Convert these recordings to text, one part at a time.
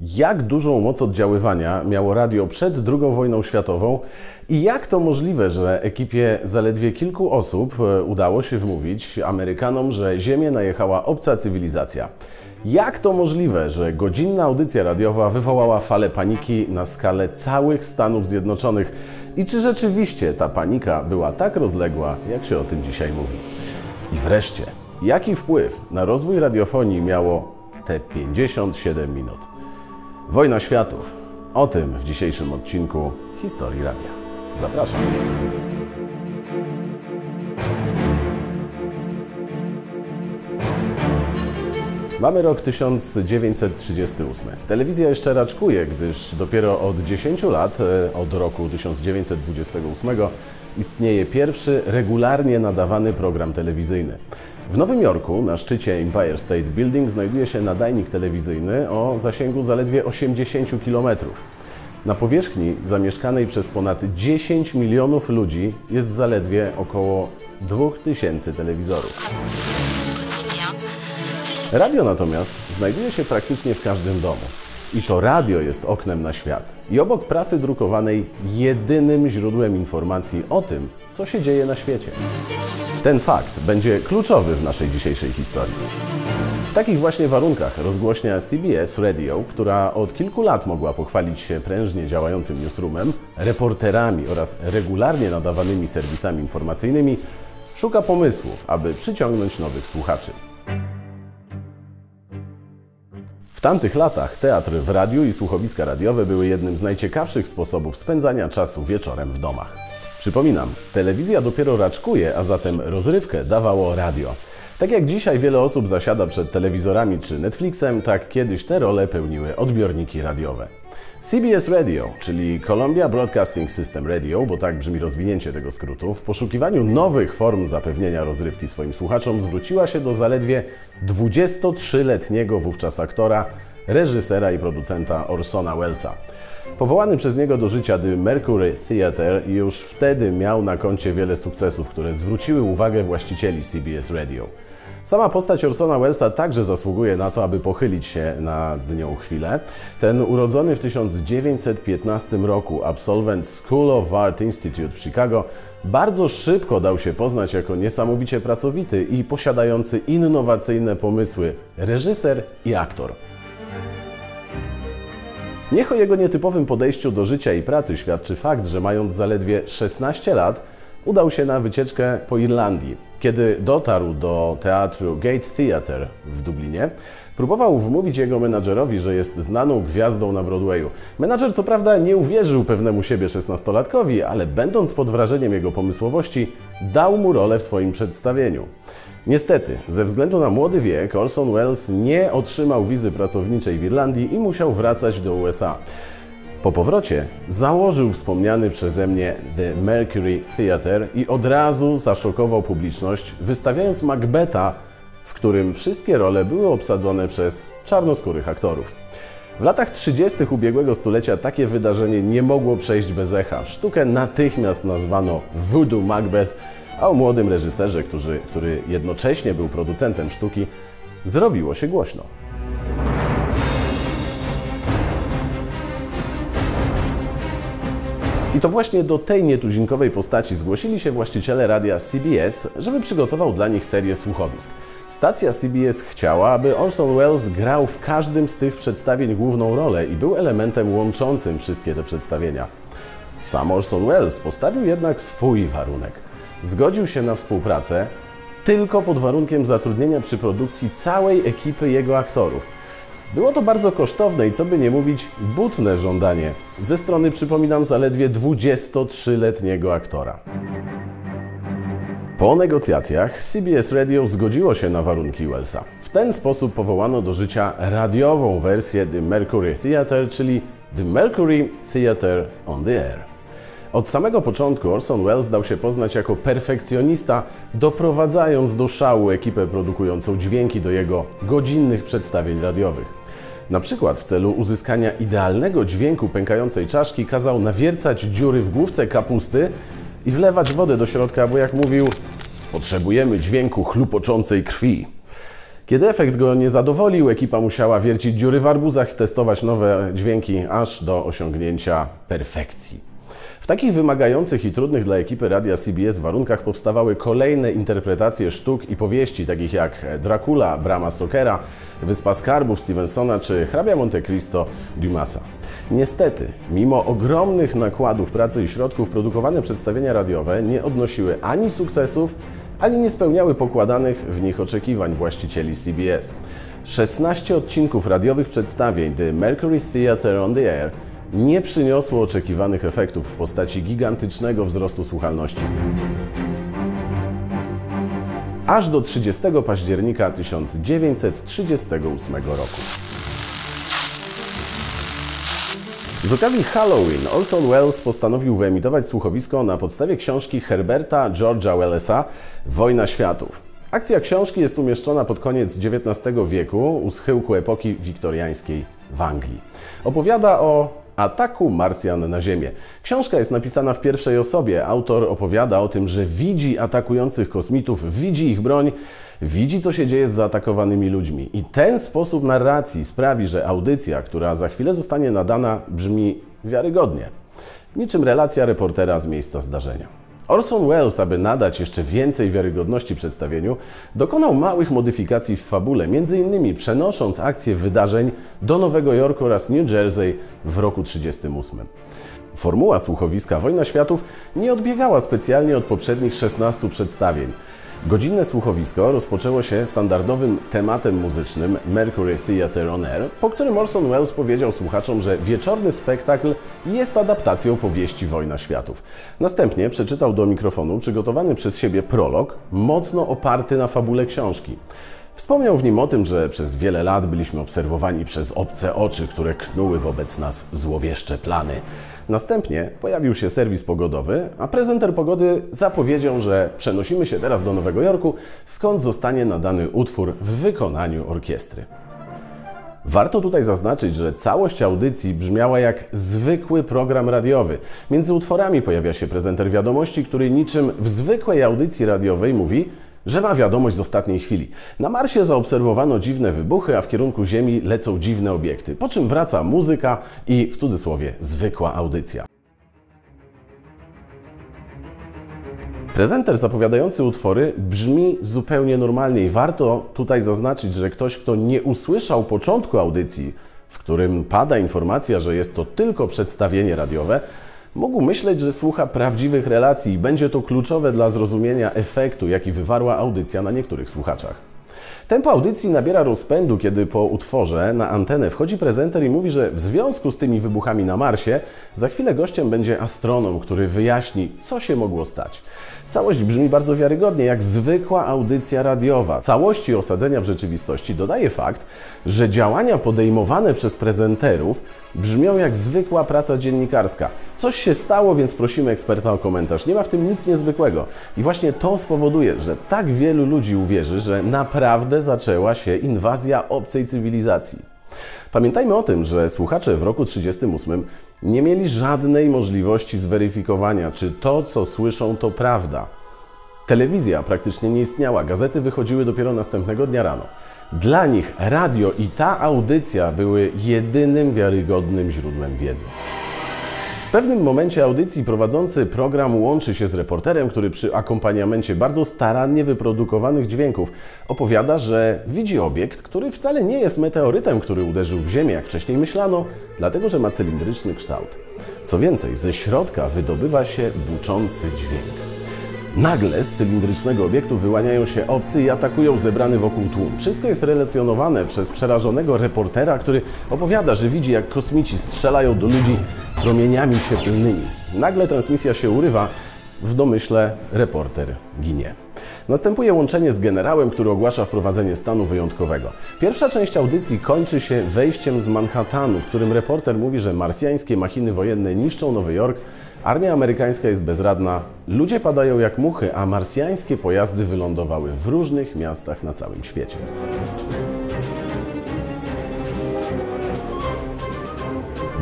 Jak dużą moc oddziaływania miało radio przed II wojną światową i jak to możliwe, że ekipie zaledwie kilku osób e, udało się wmówić Amerykanom, że Ziemię najechała obca cywilizacja? Jak to możliwe, że godzinna audycja radiowa wywołała falę paniki na skalę całych Stanów Zjednoczonych? I czy rzeczywiście ta panika była tak rozległa, jak się o tym dzisiaj mówi? I wreszcie, jaki wpływ na rozwój radiofonii miało te 57 minut? Wojna światów. O tym w dzisiejszym odcinku Historii Radia. Zapraszam. Mamy rok 1938. Telewizja jeszcze raczkuje, gdyż dopiero od 10 lat, e, od roku 1928, istnieje pierwszy regularnie nadawany program telewizyjny. W Nowym Jorku, na szczycie Empire State Building, znajduje się nadajnik telewizyjny o zasięgu zaledwie 80 km. Na powierzchni zamieszkanej przez ponad 10 milionów ludzi jest zaledwie około 2000 telewizorów. Radio natomiast znajduje się praktycznie w każdym domu. I to radio jest oknem na świat. I obok prasy drukowanej jedynym źródłem informacji o tym, co się dzieje na świecie. Ten fakt będzie kluczowy w naszej dzisiejszej historii. W takich właśnie warunkach rozgłośnia CBS Radio, która od kilku lat mogła pochwalić się prężnie działającym newsroomem, reporterami oraz regularnie nadawanymi serwisami informacyjnymi, szuka pomysłów, aby przyciągnąć nowych słuchaczy. W tamtych latach teatr w radiu i słuchowiska radiowe były jednym z najciekawszych sposobów spędzania czasu wieczorem w domach. Przypominam, telewizja dopiero raczkuje, a zatem rozrywkę dawało radio. Tak jak dzisiaj wiele osób zasiada przed telewizorami czy Netflixem, tak kiedyś te role pełniły odbiorniki radiowe. CBS Radio, czyli Columbia Broadcasting System Radio, bo tak brzmi rozwinięcie tego skrótu, w poszukiwaniu nowych form zapewnienia rozrywki swoim słuchaczom zwróciła się do zaledwie 23-letniego wówczas aktora, reżysera i producenta Orsona Wellesa. Powołany przez niego do życia The Mercury Theatre już wtedy miał na koncie wiele sukcesów, które zwróciły uwagę właścicieli CBS Radio. Sama postać Orsona Wellesa także zasługuje na to, aby pochylić się nad nią chwilę. Ten urodzony w 1915 roku absolwent School of Art Institute w Chicago bardzo szybko dał się poznać jako niesamowicie pracowity i posiadający innowacyjne pomysły reżyser i aktor. Niech o jego nietypowym podejściu do życia i pracy świadczy fakt, że mając zaledwie 16 lat, udał się na wycieczkę po Irlandii. Kiedy dotarł do teatru Gate Theatre w Dublinie, próbował wmówić jego menadżerowi, że jest znaną gwiazdą na Broadwayu. Menadżer co prawda nie uwierzył pewnemu siebie szesnastolatkowi, ale będąc pod wrażeniem jego pomysłowości, dał mu rolę w swoim przedstawieniu. Niestety, ze względu na młody wiek, Orson Welles nie otrzymał wizy pracowniczej w Irlandii i musiał wracać do USA. Po powrocie założył wspomniany przeze mnie The Mercury Theatre i od razu zaszokował publiczność, wystawiając Macbeta, w którym wszystkie role były obsadzone przez czarnoskórych aktorów. W latach 30. ubiegłego stulecia takie wydarzenie nie mogło przejść bez echa. Sztukę natychmiast nazwano Voodoo Macbeth, a o młodym reżyserze, który, który jednocześnie był producentem sztuki, zrobiło się głośno. I to właśnie do tej nietuzinkowej postaci zgłosili się właściciele radia CBS, żeby przygotował dla nich serię słuchowisk. Stacja CBS chciała, aby Orson Welles grał w każdym z tych przedstawień główną rolę i był elementem łączącym wszystkie te przedstawienia. Sam Orson Welles postawił jednak swój warunek. Zgodził się na współpracę tylko pod warunkiem zatrudnienia przy produkcji całej ekipy jego aktorów – było to bardzo kosztowne i co by nie mówić, butne żądanie. Ze strony, przypominam, zaledwie 23-letniego aktora. Po negocjacjach CBS Radio zgodziło się na warunki Wellsa. W ten sposób powołano do życia radiową wersję The Mercury Theatre, czyli The Mercury Theatre on the Air. Od samego początku Orson Welles dał się poznać jako perfekcjonista, doprowadzając do szału ekipę produkującą dźwięki do jego godzinnych przedstawień radiowych. Na przykład w celu uzyskania idealnego dźwięku pękającej czaszki kazał nawiercać dziury w główce kapusty i wlewać wodę do środka, bo jak mówił, potrzebujemy dźwięku chlupoczącej krwi. Kiedy efekt go nie zadowolił, ekipa musiała wiercić dziury w arbuzach, testować nowe dźwięki aż do osiągnięcia perfekcji. W takich wymagających i trudnych dla ekipy radia CBS warunkach powstawały kolejne interpretacje sztuk i powieści, takich jak Dracula Brama Stokera, Wyspa Skarbów Stevensona czy Hrabia Monte Cristo Dumasa. Niestety, mimo ogromnych nakładów pracy i środków, produkowane przedstawienia radiowe nie odnosiły ani sukcesów, ani nie spełniały pokładanych w nich oczekiwań właścicieli CBS. 16 odcinków radiowych przedstawień The Mercury Theatre on the Air nie przyniosło oczekiwanych efektów w postaci gigantycznego wzrostu słuchalności. Aż do 30 października 1938 roku. Z okazji Halloween Orson Welles postanowił wyemitować słuchowisko na podstawie książki Herberta George'a Wellesa Wojna Światów. Akcja książki jest umieszczona pod koniec XIX wieku u schyłku epoki wiktoriańskiej w Anglii. Opowiada o ataku Marsjan na Ziemię. Książka jest napisana w pierwszej osobie. Autor opowiada o tym, że widzi atakujących kosmitów, widzi ich broń, widzi co się dzieje z zaatakowanymi ludźmi. I ten sposób narracji sprawi, że audycja, która za chwilę zostanie nadana, brzmi wiarygodnie. Niczym relacja reportera z miejsca zdarzenia. Orson Welles, aby nadać jeszcze więcej wiarygodności przedstawieniu, dokonał małych modyfikacji w fabule, m.in. przenosząc akcję wydarzeń do Nowego Jorku oraz New Jersey w roku 1938. Formuła słuchowiska Wojna Światów nie odbiegała specjalnie od poprzednich 16 przedstawień. Godzinne słuchowisko rozpoczęło się standardowym tematem muzycznym Mercury Theatre on Air, po którym Orson Welles powiedział słuchaczom, że wieczorny spektakl jest adaptacją powieści Wojna Światów. Następnie przeczytał do mikrofonu przygotowany przez siebie prolog, mocno oparty na fabule książki. Wspomniał w nim o tym, że przez wiele lat byliśmy obserwowani przez obce oczy, które knuły wobec nas złowieszcze plany. Następnie pojawił się serwis pogodowy, a prezenter pogody zapowiedział, że przenosimy się teraz do Nowego Jorku, skąd zostanie nadany utwór w wykonaniu orkiestry. Warto tutaj zaznaczyć, że całość audycji brzmiała jak zwykły program radiowy. Między utworami pojawia się prezenter wiadomości, który niczym w zwykłej audycji radiowej mówi, że ma wiadomość z ostatniej chwili. Na Marsie zaobserwowano dziwne wybuchy, a w kierunku Ziemi lecą dziwne obiekty, po czym wraca muzyka i w cudzysłowie zwykła audycja. Prezenter zapowiadający utwory brzmi zupełnie normalnie i warto tutaj zaznaczyć, że ktoś, kto nie usłyszał początku audycji, w którym pada informacja, że jest to tylko przedstawienie radiowe, mógł myśleć, że słucha prawdziwych relacji i będzie to kluczowe dla zrozumienia efektu, jaki wywarła audycja na niektórych słuchaczach. Tempo audycji nabiera rozpędu, kiedy po utworze na antenę wchodzi prezenter i mówi, że w związku z tymi wybuchami na Marsie za chwilę gościem będzie astronom, który wyjaśni, co się mogło stać. Całość brzmi bardzo wiarygodnie, jak zwykła audycja radiowa. Całości osadzenia w rzeczywistości dodaje fakt, że działania podejmowane przez prezenterów brzmią jak zwykła praca dziennikarska. Coś się stało, więc prosimy eksperta o komentarz. Nie ma w tym nic niezwykłego. I właśnie to spowoduje, że tak wielu ludzi uwierzy, że naprawdę zaczęła się inwazja obcej cywilizacji. Pamiętajmy o tym, że słuchacze w roku 1938 nie mieli żadnej możliwości zweryfikowania, czy to, co słyszą, to prawda. Telewizja praktycznie nie istniała, gazety wychodziły dopiero następnego dnia rano. Dla nich radio i ta audycja były jedynym wiarygodnym źródłem wiedzy. W pewnym momencie audycji prowadzący program łączy się z reporterem, który przy akompaniamencie bardzo starannie wyprodukowanych dźwięków opowiada, że widzi obiekt, który wcale nie jest meteorytem, który uderzył w Ziemię, jak wcześniej myślano, dlatego że ma cylindryczny kształt. Co więcej, ze środka wydobywa się buczący dźwięk. Nagle z cylindrycznego obiektu wyłaniają się obcy i atakują zebrany wokół tłum. Wszystko jest relacjonowane przez przerażonego reportera, który opowiada, że widzi jak kosmici strzelają do ludzi promieniami cieplnymi. Nagle transmisja się urywa, w domyśle reporter ginie. Następuje łączenie z generałem, który ogłasza wprowadzenie stanu wyjątkowego. Pierwsza część audycji kończy się wejściem z Manhattanu, w którym reporter mówi, że marsjańskie machiny wojenne niszczą Nowy Jork, Armia amerykańska jest bezradna, ludzie padają jak muchy, a marsjańskie pojazdy wylądowały w różnych miastach na całym świecie.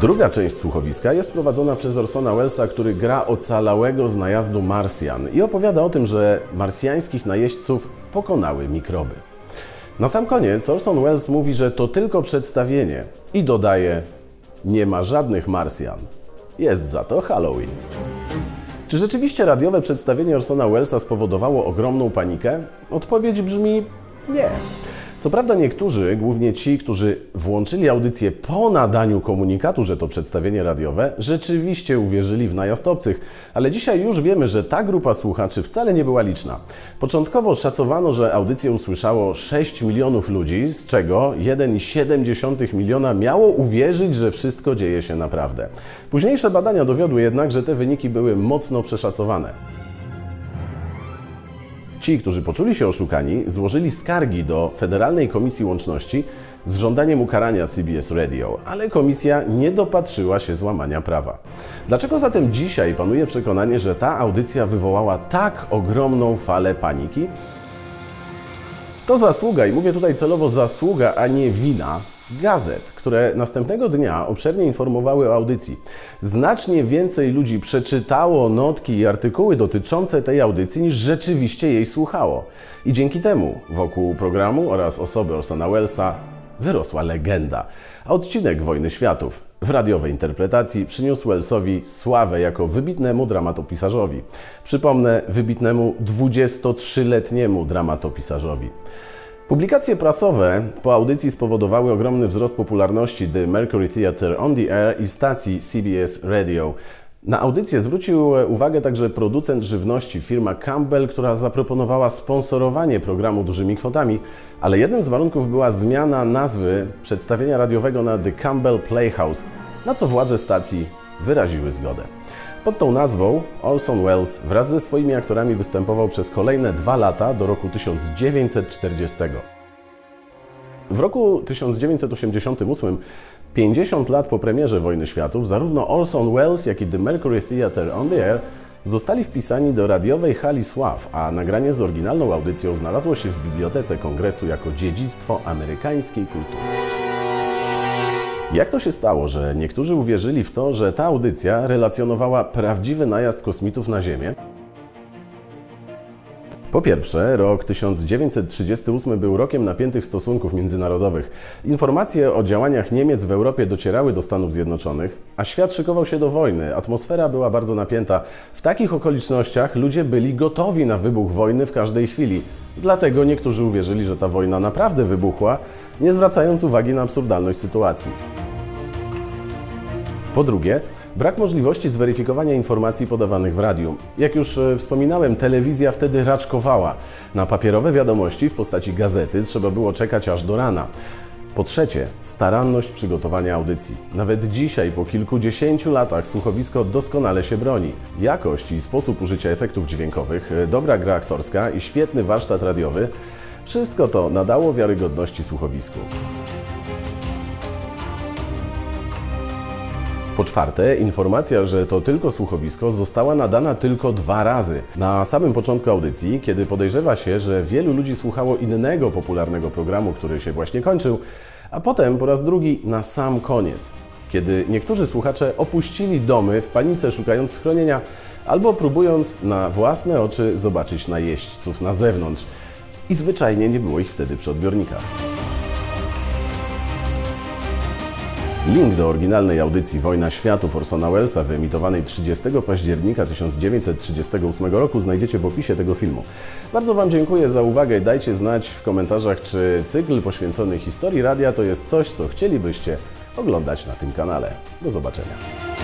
Druga część słuchowiska jest prowadzona przez Orsona Wellesa, który gra ocalałego z najazdu Marsjan i opowiada o tym, że marsjańskich najeźdźców pokonały mikroby. Na sam koniec Orson Welles mówi, że to tylko przedstawienie i dodaje: Nie ma żadnych Marsjan. Jest za to Halloween. Czy rzeczywiście radiowe przedstawienie Orsona Wellesa spowodowało ogromną panikę? Odpowiedź brzmi nie. Co prawda niektórzy, głównie ci, którzy włączyli audycję po nadaniu komunikatu, że to przedstawienie radiowe, rzeczywiście uwierzyli w najazd obcych, ale dzisiaj już wiemy, że ta grupa słuchaczy wcale nie była liczna. Początkowo szacowano, że audycję usłyszało 6 milionów ludzi, z czego 1,7 miliona miało uwierzyć, że wszystko dzieje się naprawdę. Późniejsze badania dowiodły jednak, że te wyniki były mocno przeszacowane. Ci, którzy poczuli się oszukani, złożyli skargi do Federalnej Komisji Łączności z żądaniem ukarania CBS Radio, ale komisja nie dopatrzyła się złamania prawa. Dlaczego zatem dzisiaj panuje przekonanie, że ta audycja wywołała tak ogromną falę paniki? To zasługa, i mówię tutaj celowo zasługa, a nie wina, gazet, które następnego dnia obszernie informowały o audycji. Znacznie więcej ludzi przeczytało notki i artykuły dotyczące tej audycji niż rzeczywiście jej słuchało. I dzięki temu wokół programu oraz osoby Orsona Wellesa wyrosła legenda. A odcinek Wojny Światów w radiowej interpretacji przyniósł Wellesowi sławę jako wybitnemu dramatopisarzowi. Przypomnę, wybitnemu 23-letniemu dramatopisarzowi. Publikacje prasowe po audycji spowodowały ogromny wzrost popularności The Mercury Theatre on the Air i stacji CBS Radio. Na audycję zwrócił uwagę także producent żywności, firma Campbell, która zaproponowała sponsorowanie programu dużymi kwotami, ale jednym z warunków była zmiana nazwy przedstawienia radiowego na The Campbell Playhouse, na co władze stacji wyraziły zgodę. Pod tą nazwą Orson Welles wraz ze swoimi aktorami występował przez kolejne dwa lata do roku 1940. W roku 1988, 50 lat po premierze Wojny Światów, zarówno Orson Welles, jak i The Mercury Theatre on the Air zostali wpisani do radiowej hali sław, a nagranie z oryginalną audycją znalazło się w Bibliotece Kongresu jako dziedzictwo amerykańskiej kultury. Jak to się stało, że niektórzy uwierzyli w to, że ta audycja relacjonowała prawdziwy najazd kosmitów na Ziemię? Po pierwsze, rok 1938 był rokiem napiętych stosunków międzynarodowych. Informacje o działaniach Niemiec w Europie docierały do Stanów Zjednoczonych, a świat szykował się do wojny. Atmosfera była bardzo napięta. W takich okolicznościach ludzie byli gotowi na wybuch wojny w każdej chwili. Dlatego niektórzy uwierzyli, że ta wojna naprawdę wybuchła, nie zwracając uwagi na absurdalność sytuacji. Po drugie, brak możliwości zweryfikowania informacji podawanych w radiu. Jak już e, wspominałem, telewizja wtedy raczkowała. Na papierowe wiadomości w postaci gazety trzeba było czekać aż do rana. Po trzecie, staranność przygotowania audycji. Nawet dzisiaj, po kilkudziesięciu latach, słuchowisko doskonale się broni. Jakość i sposób użycia efektów dźwiękowych, e, dobra gra aktorska i świetny warsztat radiowy wszystko to nadało wiarygodności słuchowisku. Po czwarte, informacja, że to tylko słuchowisko została nadana tylko dwa razy. Na samym początku audycji, kiedy podejrzewa się, że wielu ludzi słuchało innego popularnego programu, który się właśnie kończył, a potem po raz drugi na sam koniec, kiedy niektórzy słuchacze opuścili domy w panice szukając schronienia albo próbując na własne oczy zobaczyć najeźdźców na zewnątrz. I zwyczajnie nie było ich wtedy przy odbiornikach. Link do oryginalnej audycji Wojna Światów Orsona Wellesa, wyemitowanej 30 października 1938 roku, znajdziecie w opisie tego filmu. Bardzo Wam dziękuję za uwagę. Dajcie znać w komentarzach, czy cykl poświęcony historii radia to jest coś, co chcielibyście oglądać na tym kanale. Do zobaczenia.